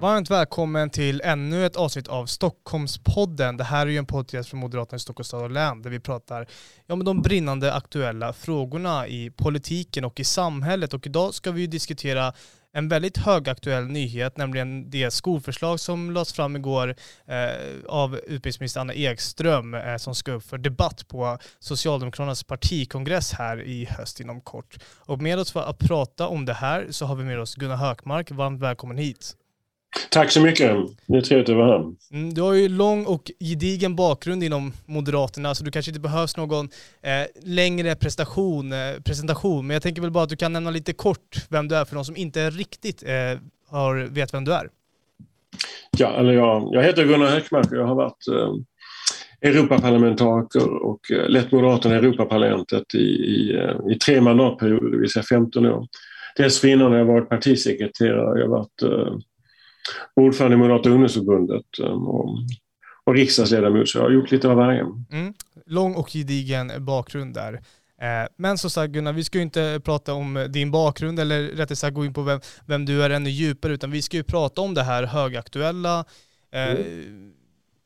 Varmt välkommen till ännu ett avsnitt av Stockholmspodden. Det här är ju en podcast från Moderaterna i Stockholms stad och län där vi pratar ja, om de brinnande aktuella frågorna i politiken och i samhället. Och idag ska vi ju diskutera en väldigt högaktuell nyhet, nämligen det skolförslag som lades fram igår eh, av utbildningsminister Anna Ekström eh, som ska upp för debatt på Socialdemokraternas partikongress här i höst inom kort. Och med oss för att prata om det här så har vi med oss Gunnar Hökmark. Varmt välkommen hit. Tack så mycket. Det är trevligt att vara här. Mm, du har ju lång och gedigen bakgrund inom Moderaterna, så du kanske inte behövs någon eh, längre prestation, eh, presentation. Men jag tänker väl bara att du kan nämna lite kort vem du är för de som inte riktigt eh, har, vet vem du är. Ja, eller jag, jag heter Gunnar Hökmark och jag har varit eh, Europaparlamentariker och eh, lett Moderaterna i Europaparlamentet i, i, eh, i tre mandatperioder, det vill säga 15 år. Dessförinnan har jag varit partisekreterare, jag har varit ordförande i Moderata ungdomsförbundet um, och, och riksdagsledamot, så jag har gjort lite av varje. Mm. Lång och gedigen bakgrund där. Eh, men som sagt Gunnar, vi ska ju inte prata om din bakgrund eller rättare sagt gå in på vem, vem du är ännu djupare, utan vi ska ju prata om det här högaktuella, eh, mm.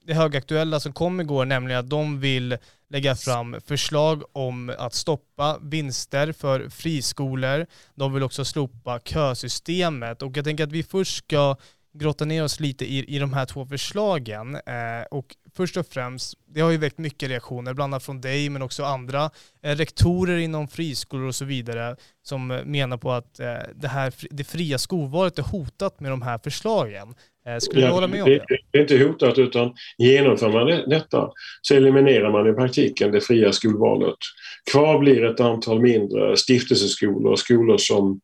det högaktuella som kom igår, nämligen att de vill lägga fram förslag om att stoppa vinster för friskolor. De vill också slopa kösystemet och jag tänker att vi först ska grotta ner oss lite i, i de här två förslagen. Eh, och först och främst, det har ju väckt mycket reaktioner, bland annat från dig men också andra eh, rektorer inom friskolor och så vidare som menar på att eh, det, här, det fria skolvalet är hotat med de här förslagen. Eh, skulle ja, du hålla med om det? Det är inte hotat utan genomför man detta så eliminerar man i praktiken det fria skolvalet. Kvar blir ett antal mindre stiftelseskolor, skolor som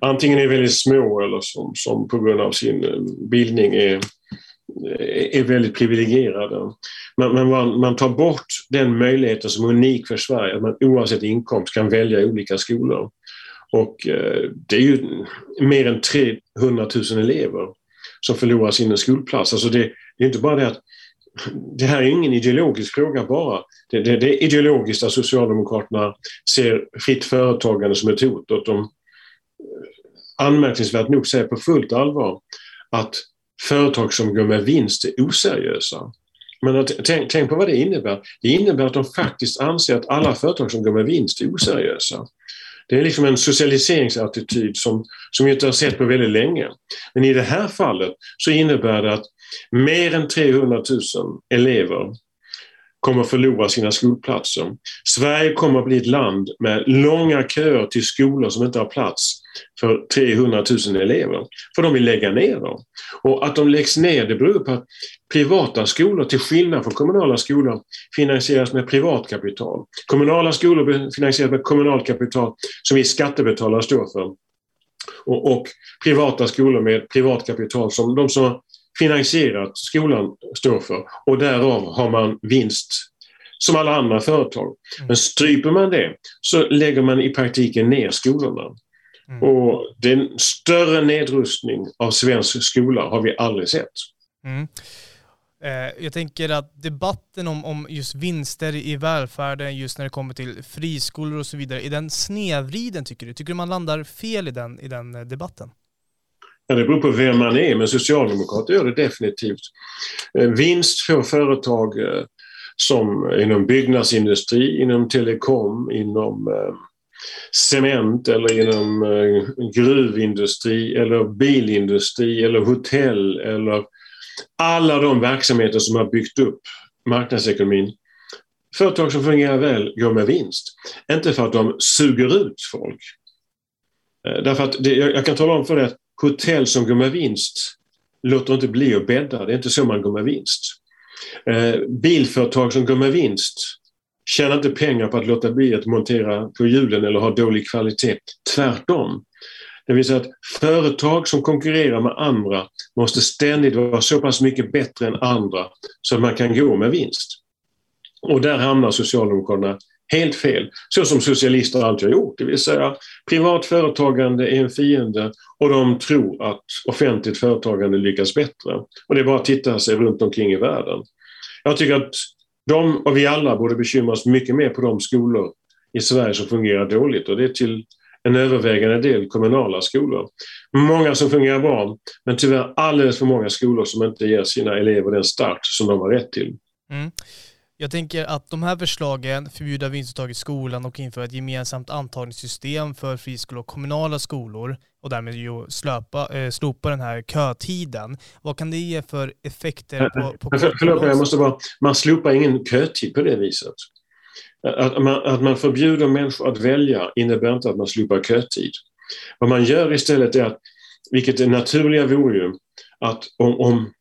antingen är väldigt små eller som, som på grund av sin eh, bildning är, eh, är väldigt privilegierade. Men, men man, man, tar bort den möjligheten som är unik för Sverige, att man oavsett inkomst kan välja olika skolor. Och eh, det är ju mer än 300 000 elever som förlorar sin skolplats. Alltså det, det är inte bara det att det här är ingen ideologisk fråga bara. Det, det, det är ideologiskt att Socialdemokraterna ser fritt företagande som ett hot. Att de anmärkningsvärt nog säger på fullt allvar att företag som går med vinst är oseriösa. Men att, tänk, tänk, på vad det innebär. Det innebär att de faktiskt anser att alla företag som går med vinst är oseriösa. Det är liksom en socialiseringsattityd som, som vi inte har sett på väldigt länge. Men i det här fallet så innebär det att mer än 300 000 elever kommer förlora sina skolplatser. Sverige kommer att bli ett land med långa köer till skolor som inte har plats för 300 000 elever. För de vill lägga ner dem. Och att de läggs ner det beror på att privata skolor, till skillnad från kommunala skolor, finansieras med privatkapital. Kommunala skolor finansieras med kommunalt kapital som vi skattebetalare står för. Och, och privata skolor med privatkapital som de som finansierat skolan står för och därav har man vinst som alla andra företag. Mm. Men stryper man det så lägger man i praktiken ner skolorna. Mm. Och den större nedrustning av svensk skola har vi aldrig sett. Mm. Eh, jag tänker att debatten om, om just vinster i välfärden, just när det kommer till friskolor och så vidare, är den snedvriden tycker du? Tycker du man landar fel i den, i den eh, debatten? Ja, det beror på vem man är, men socialdemokrater gör det definitivt. Eh, vinst får företag eh, som inom byggnadsindustri, inom telekom, inom eh, cement eller inom gruvindustri eller bilindustri eller hotell eller alla de verksamheter som har byggt upp marknadsekonomin. Företag som fungerar väl går med vinst. Inte för att de suger ut folk. Därför att det, jag kan tala om för dig att hotell som går med vinst låter inte bli att bädda. Det är inte så man går med vinst. Eh, bilföretag som går med vinst tjänar inte pengar på att låta bli att montera på hjulen eller ha dålig kvalitet. Tvärtom. Det vill säga att företag som konkurrerar med andra måste ständigt vara så pass mycket bättre än andra så att man kan gå med vinst. Och där hamnar Socialdemokraterna helt fel. Så som socialister alltid har gjort, det vill säga privat företagande är en fiende och de tror att offentligt företagande lyckas bättre. Och det är bara att titta sig runt omkring i världen. Jag tycker att de och vi alla borde bekymra oss mycket mer på de skolor i Sverige som fungerar dåligt och det är till en övervägande del kommunala skolor. Många som fungerar bra, men tyvärr alldeles för många skolor som inte ger sina elever den start som de har rätt till. Mm. Jag tänker att de här förslagen, förbjuda vinstuttag i skolan och införa ett gemensamt antagningssystem för friskolor och kommunala skolor och därmed ju slöpa, äh, slopa den här kötiden. Vad kan det ge för effekter på, på för, Förlåt, jag måste bara, man slopar ingen kötid på det viset. Att man, att man förbjuder människor att välja innebär inte att man slopar kötid. Vad man gör istället är att, vilket det naturliga vore ju, att om, om,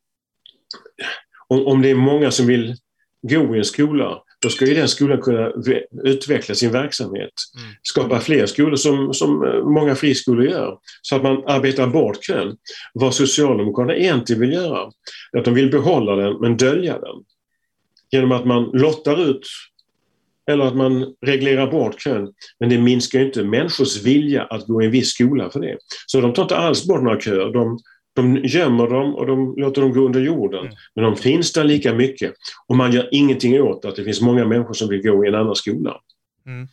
om det är många som vill gå i en skola, då ska ju den skolan kunna utveckla sin verksamhet. Mm. Skapa fler skolor som, som eh, många friskolor gör. Så att man arbetar bort kön. Vad Socialdemokraterna egentligen vill göra, är att de vill behålla den men dölja den. Genom att man lottar ut eller att man reglerar bort kön. Men det minskar inte människors vilja att gå i en viss skola för det. Så de tar inte alls bort några köer. De, de gömmer dem och de låter dem gå under jorden. Mm. Men de finns där lika mycket. Och man gör ingenting åt att det finns många människor som vill gå i en annan skola. Mm.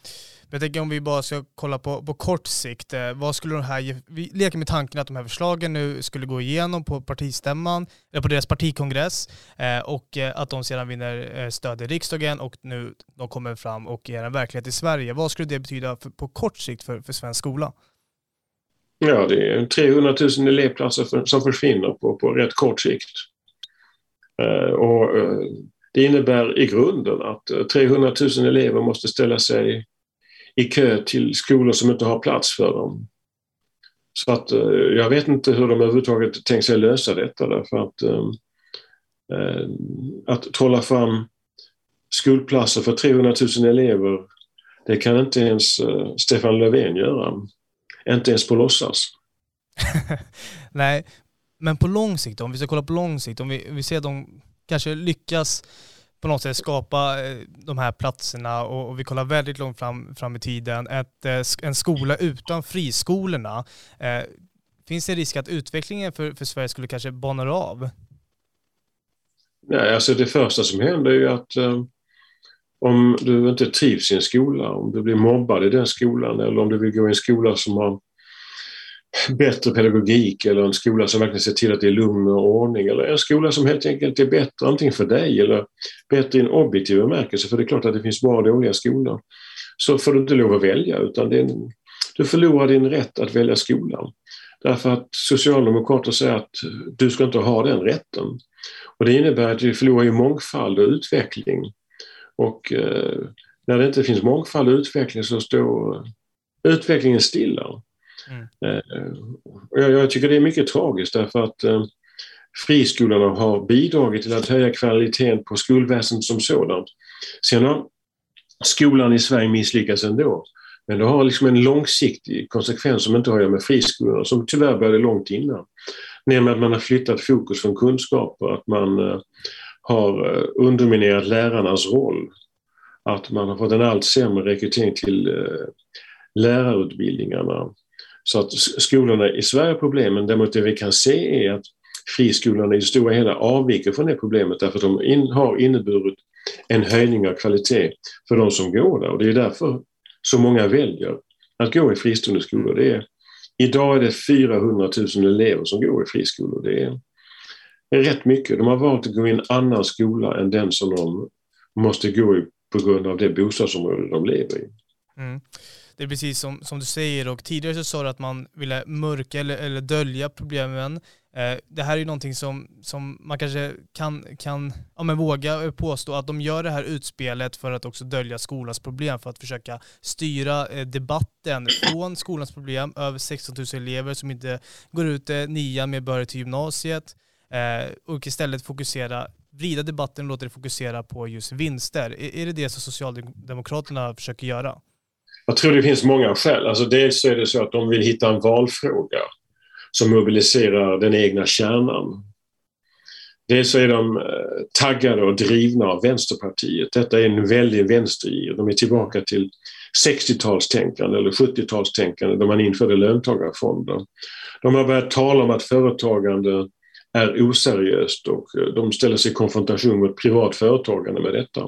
Jag tänker om vi bara ska kolla på, på kort sikt, eh, vad skulle de här, vi leker med tanken att de här förslagen nu skulle gå igenom på partistämman, eller på deras partikongress eh, och eh, att de sedan vinner stöd i riksdagen och nu de kommer fram och är en verklighet i Sverige. Vad skulle det betyda för, på kort sikt för, för svensk skola? Ja, det är 300 000 elevplatser för, som försvinner på, på rätt kort sikt. Eh, och eh, det innebär i grunden att eh, 300 000 elever måste ställa sig i kö till skolor som inte har plats för dem. Så att eh, jag vet inte hur de överhuvudtaget tänkt sig lösa detta därför att eh, eh att trolla fram skolplatser för 300 000 elever det kan inte ens eh, Stefan Löfven göra. Inte ens på låtsas. Nej, men på lång sikt om vi ska kolla på lång sikt, om vi, vi ser att de kanske lyckas på något sätt skapa eh, de här platserna och, och vi kollar väldigt långt fram, fram i tiden. Ett, eh, en skola utan friskolorna. Eh, finns det en risk att utvecklingen för, för Sverige skulle kanske banar av? Nej, alltså det första som händer är ju att eh, om du inte trivs i en skola, om du blir mobbad i den skolan eller om du vill gå i en skola som har bättre pedagogik eller en skola som verkligen ser till att det är lugn och ordning eller en skola som helt enkelt är bättre antingen för dig eller bättre i en objektiv bemärkelse för det är klart att det finns bra och dåliga skolor. Så får du inte lov att välja utan det är en, du förlorar din rätt att välja skolan. Därför att Socialdemokrater säger att du ska inte ha den rätten. Och det innebär att vi förlorar ju mångfald och utveckling. Och eh, när det inte finns mångfald och utveckling så står utvecklingen stilla. Mm. Jag, jag, tycker det är mycket tragiskt därför att eh, friskolorna har bidragit till att höja kvaliteten på skolväsendet som sådant. Sen har skolan i Sverige misslyckats ändå. Men det har liksom en långsiktig konsekvens som inte har att göra med friskolorna, som tyvärr började långt innan. Nämligen att man har flyttat fokus från kunskaper, att man eh, har eh, underminerat lärarnas roll. Att man har fått en allt sämre rekrytering till eh, lärarutbildningarna. Så att skolorna i Sverige har problem, men däremot det vi kan se är att friskolorna i det stora hela avviker från det problemet därför att de in, har inneburit en höjning av kvalitet för de som går där och det är därför så många väljer att gå i fristående skolor. Det är, idag är det 400 000 elever som går i friskolor. Det är rätt mycket. De har valt att gå i en annan skola än den som de måste gå i på grund av det bostadsområde de lever i. Mm det är precis som, som du säger och tidigare så sa du att man ville mörka eller, eller dölja problemen. Eh, det här är ju någonting som, som man kanske kan, kan ja, men våga påstå att de gör det här utspelet för att också dölja skolans problem, för att försöka styra eh, debatten från skolans problem, över 16 000 elever som inte går ut eh, nian med behörighet till gymnasiet Eh, och istället fokusera vrida debatten och låta det fokusera på just vinster. Är, är det det som Socialdemokraterna försöker göra? Jag tror det finns många skäl. Alltså dels är det så att de vill hitta en valfråga som mobiliserar den egna kärnan. Dels är de eh, taggade och drivna av Vänsterpartiet. Detta är en väldig vänstergir. De är tillbaka till 60-talstänkande eller 70-talstänkande då man införde löntagarfonder. De har börjat tala om att företagande är oseriöst och eh, de ställer sig i konfrontation mot privat företagande med detta.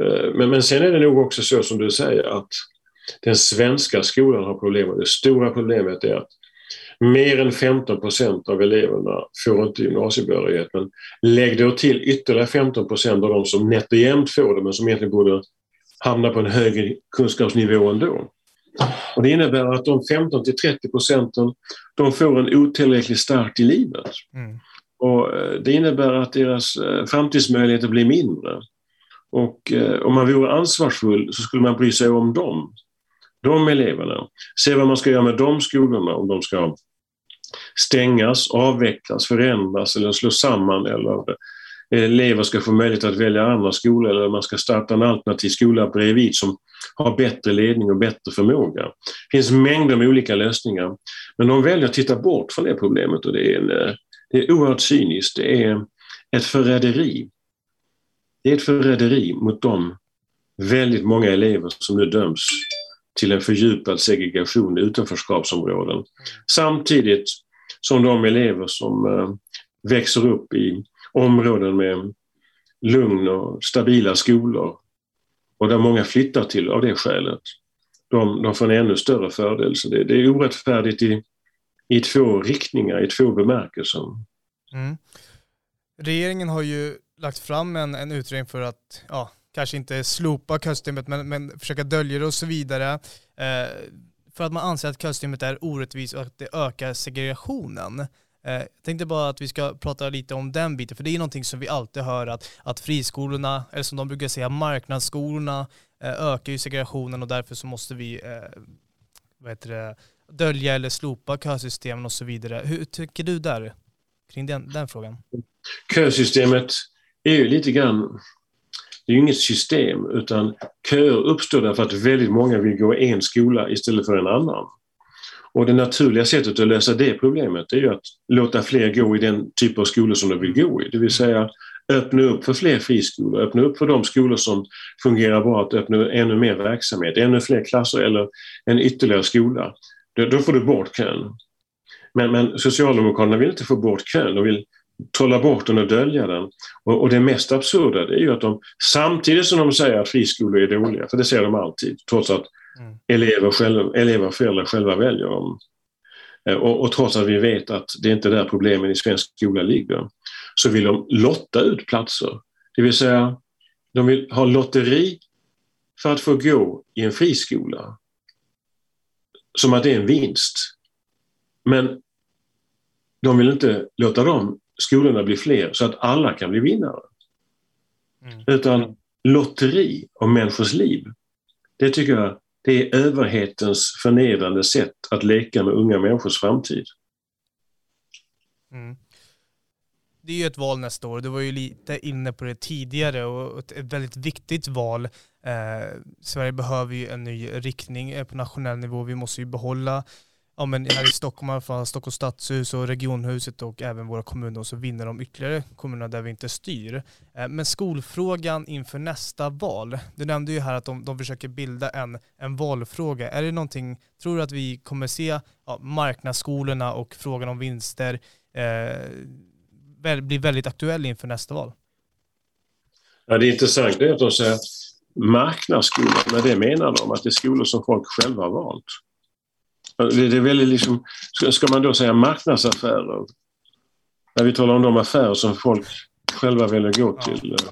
Eh, men, men sen är det nog också så som du säger att den svenska skolan har problem och det stora problemet är att mer än 15 procent av eleverna får inte gymnasiebehörighet men lägg då till ytterligare 15 procent av de som nätt och jämnt får det men som egentligen borde hamna på en högre kunskapsnivå ändå. Och det innebär att de 15 till 30 procenten de får en otillräcklig start i livet. Mm. Och eh, det innebär att deras eh, framtidsmöjligheter blir mindre. Och eh, om man vore ansvarsfull så skulle man bry sig om dem, de eleverna. Se vad man ska göra med de skolorna, om de ska stängas, avvecklas, förändras eller slås samman eller elever ska få möjlighet att välja andra skolor eller man ska starta en alternativ skola bredvid som har bättre ledning och bättre förmåga. Det finns mängder med olika lösningar. Men de väljer att titta bort från det problemet och det är, en, eh, det är oerhört cyniskt. Det är ett förräderi. Det är ett förräderi mot de väldigt många elever som nu döms till en fördjupad segregation i utanförskapsområden. Samtidigt som de elever som eh, växer upp i områden med lugn och stabila skolor och där många flyttar till av det skälet. De, de får en ännu större fördel. Så det, det är orättfärdigt i, i två riktningar, i två bemärkelser. Mm. Regeringen har ju lagt fram en, en utredning för att, ja, kanske inte slopa kösystemet men, men försöka dölja det och så vidare. Eh, för att man anser att kösystemet är orättvist och att det ökar segregationen. Eh, jag tänkte bara att vi ska prata lite om den biten, för det är någonting som vi alltid hör att, att friskolorna, eller som de brukar säga, marknadsskolorna eh, ökar ju segregationen och därför så måste vi eh, vad heter det, dölja eller slopa kösystemen och så vidare. Hur tycker du där kring den, den frågan? Kösystemet är ju lite grann, det är ju inget system utan köer uppstår därför att väldigt många vill gå i en skola istället för en annan. Och det naturliga sättet att lösa det problemet är ju att låta fler gå i den typ av skolor som de vill gå i. Det vill säga öppna upp för fler friskolor, öppna upp för de skolor som fungerar bra, att öppna ännu mer verksamhet, ännu fler klasser eller en ytterligare skola. Då, får du bort kön. Men, men Socialdemokraterna vill inte få bort kön, de vill trolla bort den och dölja den. Och, och det mest absurda är ju att de samtidigt som de säger att friskolor är dåliga, för det säger de alltid, trots att mm. elever, själva, elever och föräldrar själva väljer dem. Eh, och, och, trots att vi vet att det är inte är där problemen i svensk skola ligger, så vill de lotta ut platser. Det vill säga, de vill ha lotteri för att få gå i en friskola. Som att det är en vinst. Men de vill inte låta de skolorna bli fler så att alla kan bli vinnare. Mm. Utan lotteri om människors liv, det tycker jag det är överhetens förnedrande sätt att leka med unga människors framtid. Mm. Det är ju ett val nästa år, du var ju lite inne på det tidigare och ett väldigt viktigt val. Eh, Sverige behöver ju en ny riktning eh, på nationell nivå. Vi måste ju behålla ja, men här i Stockholm, i alla fall Stockholms stadshus och regionhuset och även våra kommuner och så vinner de ytterligare kommunerna där vi inte styr. Eh, men skolfrågan inför nästa val, du nämnde ju här att de, de försöker bilda en, en valfråga. Är det någonting, tror du att vi kommer se ja, marknadsskolorna och frågan om vinster eh, bli väldigt aktuell inför nästa val? Ja, det är intressant det är att de säger marknadsskolor, med det menar de att det är skolor som folk själva har valt. Det är väldigt liksom, ska man då säga marknadsaffärer? När vi talar om de affärer som folk själva väljer gå till. Ja.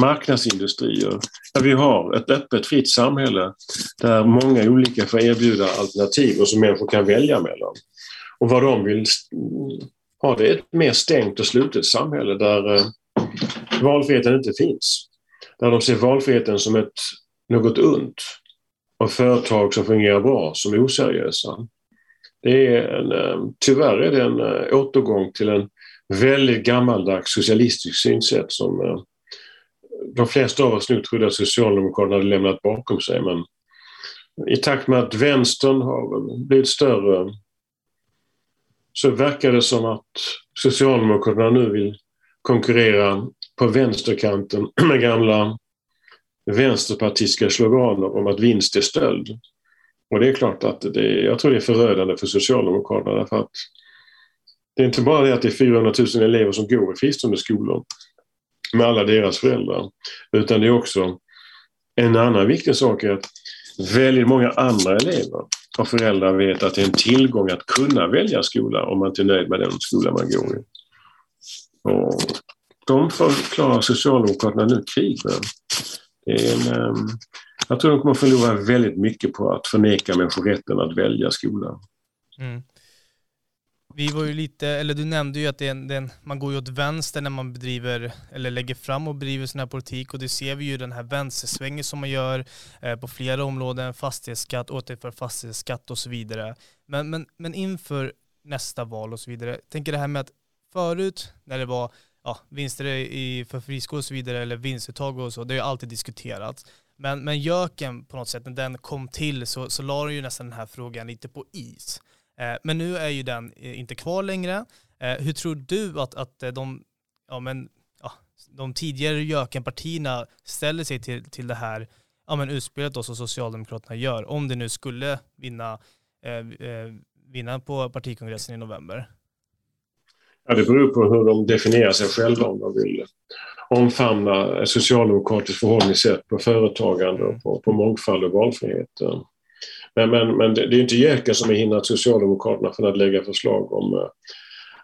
Marknadsindustrier. Där vi har ett öppet, fritt samhälle där många olika får erbjuda alternativ och som människor kan välja mellan. Och vad de vill ha det är ett mer stängt och slutet samhälle där eh, valfriheten inte finns. Där de ser valfriheten som ett, något ont och företag som fungerar bra som oseriösa. Det är en, eh, tyvärr är det en eh, återgång till en väldigt gammaldags socialistisk synsätt som eh, de flesta av oss nu trodde att Socialdemokraterna hade lämnat bakom sig. Men i takt med att vänstern har blivit större så verkar det som att Socialdemokraterna nu vill konkurrera på vänsterkanten med gamla vänsterpartistiska sloganer om att vinst är stöld. Och det är klart att det, jag tror det är förödande för Socialdemokraterna därför att det är inte bara det att det är 400 000 elever som går i fristående skolor med alla deras föräldrar, utan det är också en annan viktig sak är att väldigt många andra elever och föräldrar vet att det är en tillgång att kunna välja skola om man inte är nöjd med den skola man går i. Och de förklarar Socialdemokraterna nu krig med. Det är en, ehm, jag tror de kommer förlora väldigt mycket på att förneka människor rätten att välja skola. Mm. Vi var ju lite, eller du nämnde ju att det är en, det är en, man går ju åt vänster när man bedriver, eller lägger fram och bedriver sån här politik och det ser vi ju den här vänstersvängen som man gör eh, på flera områden, fastighetsskatt, återför fastighetsskatt och så vidare. Men, men, men inför nästa val och så vidare, tänker det här med att förut när det var ja, vinster i, för friskolor och så vidare, eller vinstuttag och så, det har ju alltid diskuterats. Men, men JÖKen på något sätt, när den kom till så, så la den ju nästan den här frågan lite på is. Eh, men nu är ju den eh, inte kvar längre. Eh, hur tror du att, att eh, de, ja, men, ja, de tidigare gökenpartierna ställer sig till, till det här ja, men utspelet då som Socialdemokraterna gör, om det nu skulle vinna, eh, eh vinna på partikongressen i november? Ja, det beror på hur de definierar sig själva om de vill omfamna ett socialdemokratiskt förhållningssätt på företagande och på, på mångfald och valfrihet. Men, men, men det är inte Jöken som har hindrat Socialdemokraterna från att lägga förslag om eh,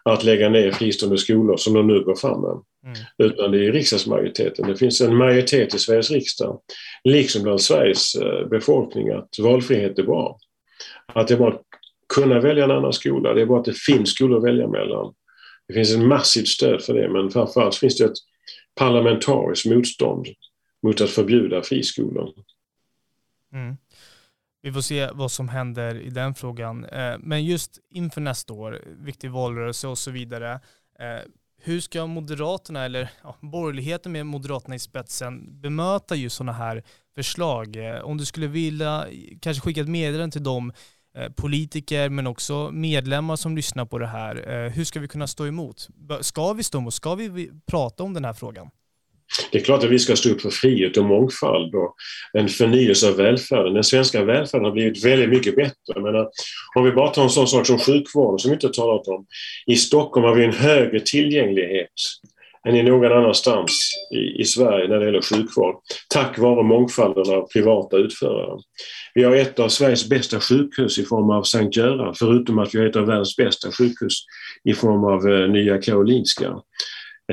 att lägga ner fristående skolor som de nu går fram med. Mm. Utan det är riksdagsmajoriteten. Det finns en majoritet i Sveriges riksdag, liksom bland Sveriges eh, befolkning, att valfrihet är bra. Att det är bara att kunna välja en annan skola, det är bara att det finns skolor att välja mellan. Det finns ett massivt stöd för det, men framförallt finns det ett parlamentariskt motstånd mot att förbjuda friskolor. Mm. Vi får se vad som händer i den frågan. Eh, men just inför nästa år, viktig valrörelse och så vidare. Eh, hur ska Moderaterna, eller ja, borgerligheten med Moderaterna i spetsen, bemöta just sådana här förslag? Eh, om du skulle vilja kanske skicka ett meddelande till dem Eh, politiker men också medlemmar som lyssnar på det här. Eh, hur ska vi kunna stå emot? Ska vi stå emot? Ska vi prata om den här frågan? Det är klart att vi ska stå upp för frihet och mångfald och en förnyelse av välfärden. Den svenska välfärden har blivit väldigt mycket bättre. Men eh, om vi bara tar en sån sak som sjukvården som vi inte talat om. I Stockholm har vi en högre tillgänglighet än i någon annanstans i, i Sverige när det gäller sjukvård. Tack vare mångfalden av privata utförare. Vi har ett av Sveriges bästa sjukhus i form av Sankt Göran, förutom att vi har ett av världens bästa sjukhus i form av eh, Nya Karolinska.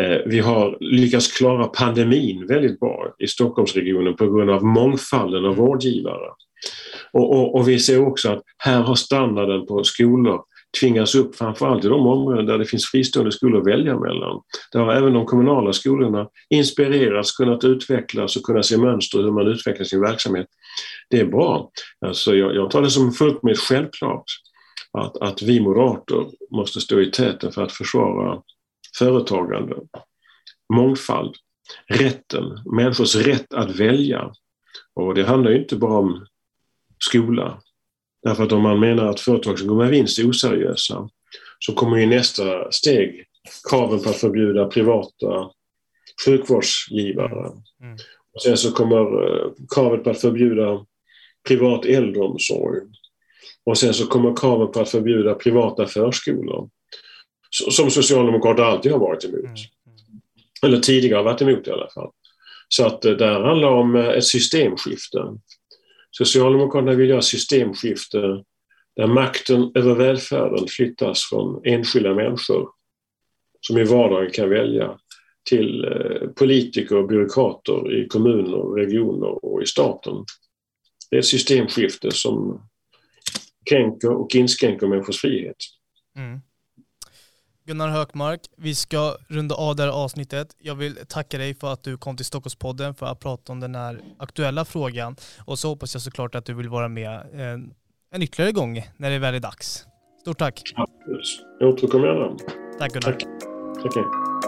Eh, vi har lyckats klara pandemin väldigt bra i Stockholmsregionen på grund av mångfalden av vårdgivare. Och, och, och, vi ser också att här har standarden på skolor tvingas upp framförallt i de områden där det finns fristående skolor att välja mellan. Där har även de kommunala skolorna inspirerats, kunnat utvecklas och kunnat se mönster hur man utvecklar sin verksamhet. Det är bra. Alltså jag, jag tar det som fullkomligt självklart att, att vi moderater måste stå i täten för att försvara företagande, mångfald, rätten, människors rätt att välja. Och det handlar ju inte bara om skola. Därför att om man menar att företag som går med vinst är oseriösa så kommer ju nästa steg kraven på att förbjuda privata sjukvårdsgivare. Mm. Och sen så kommer eh, kravet på att förbjuda privat äldreomsorg. Och sen så kommer kravet på att förbjuda privata förskolor som Socialdemokrater alltid har varit emot. Mm. Mm. Eller tidigare varit emot i alla fall. Så att det där handlar om eh, ett systemskifte. Socialdemokraterna vill göra systemskifte där makten över välfärden flyttas från enskilda människor som i vardagen kan välja till eh, politiker och byråkrater i kommuner, regioner och i staten. Det är ett systemskifte som kränker och inskränker människors frihet. Mm. Gunnar Hökmark, vi ska runda av det här avsnittet. Jag vill tacka dig för att du kom till Stockholmspodden för att prata om den här aktuella frågan. Och så hoppas jag såklart att du vill vara med en, en ytterligare gång när det väl är dags. Stort tack! Absolut. Jag återkommer gärna. Tack Gunnar. Tack. Tack.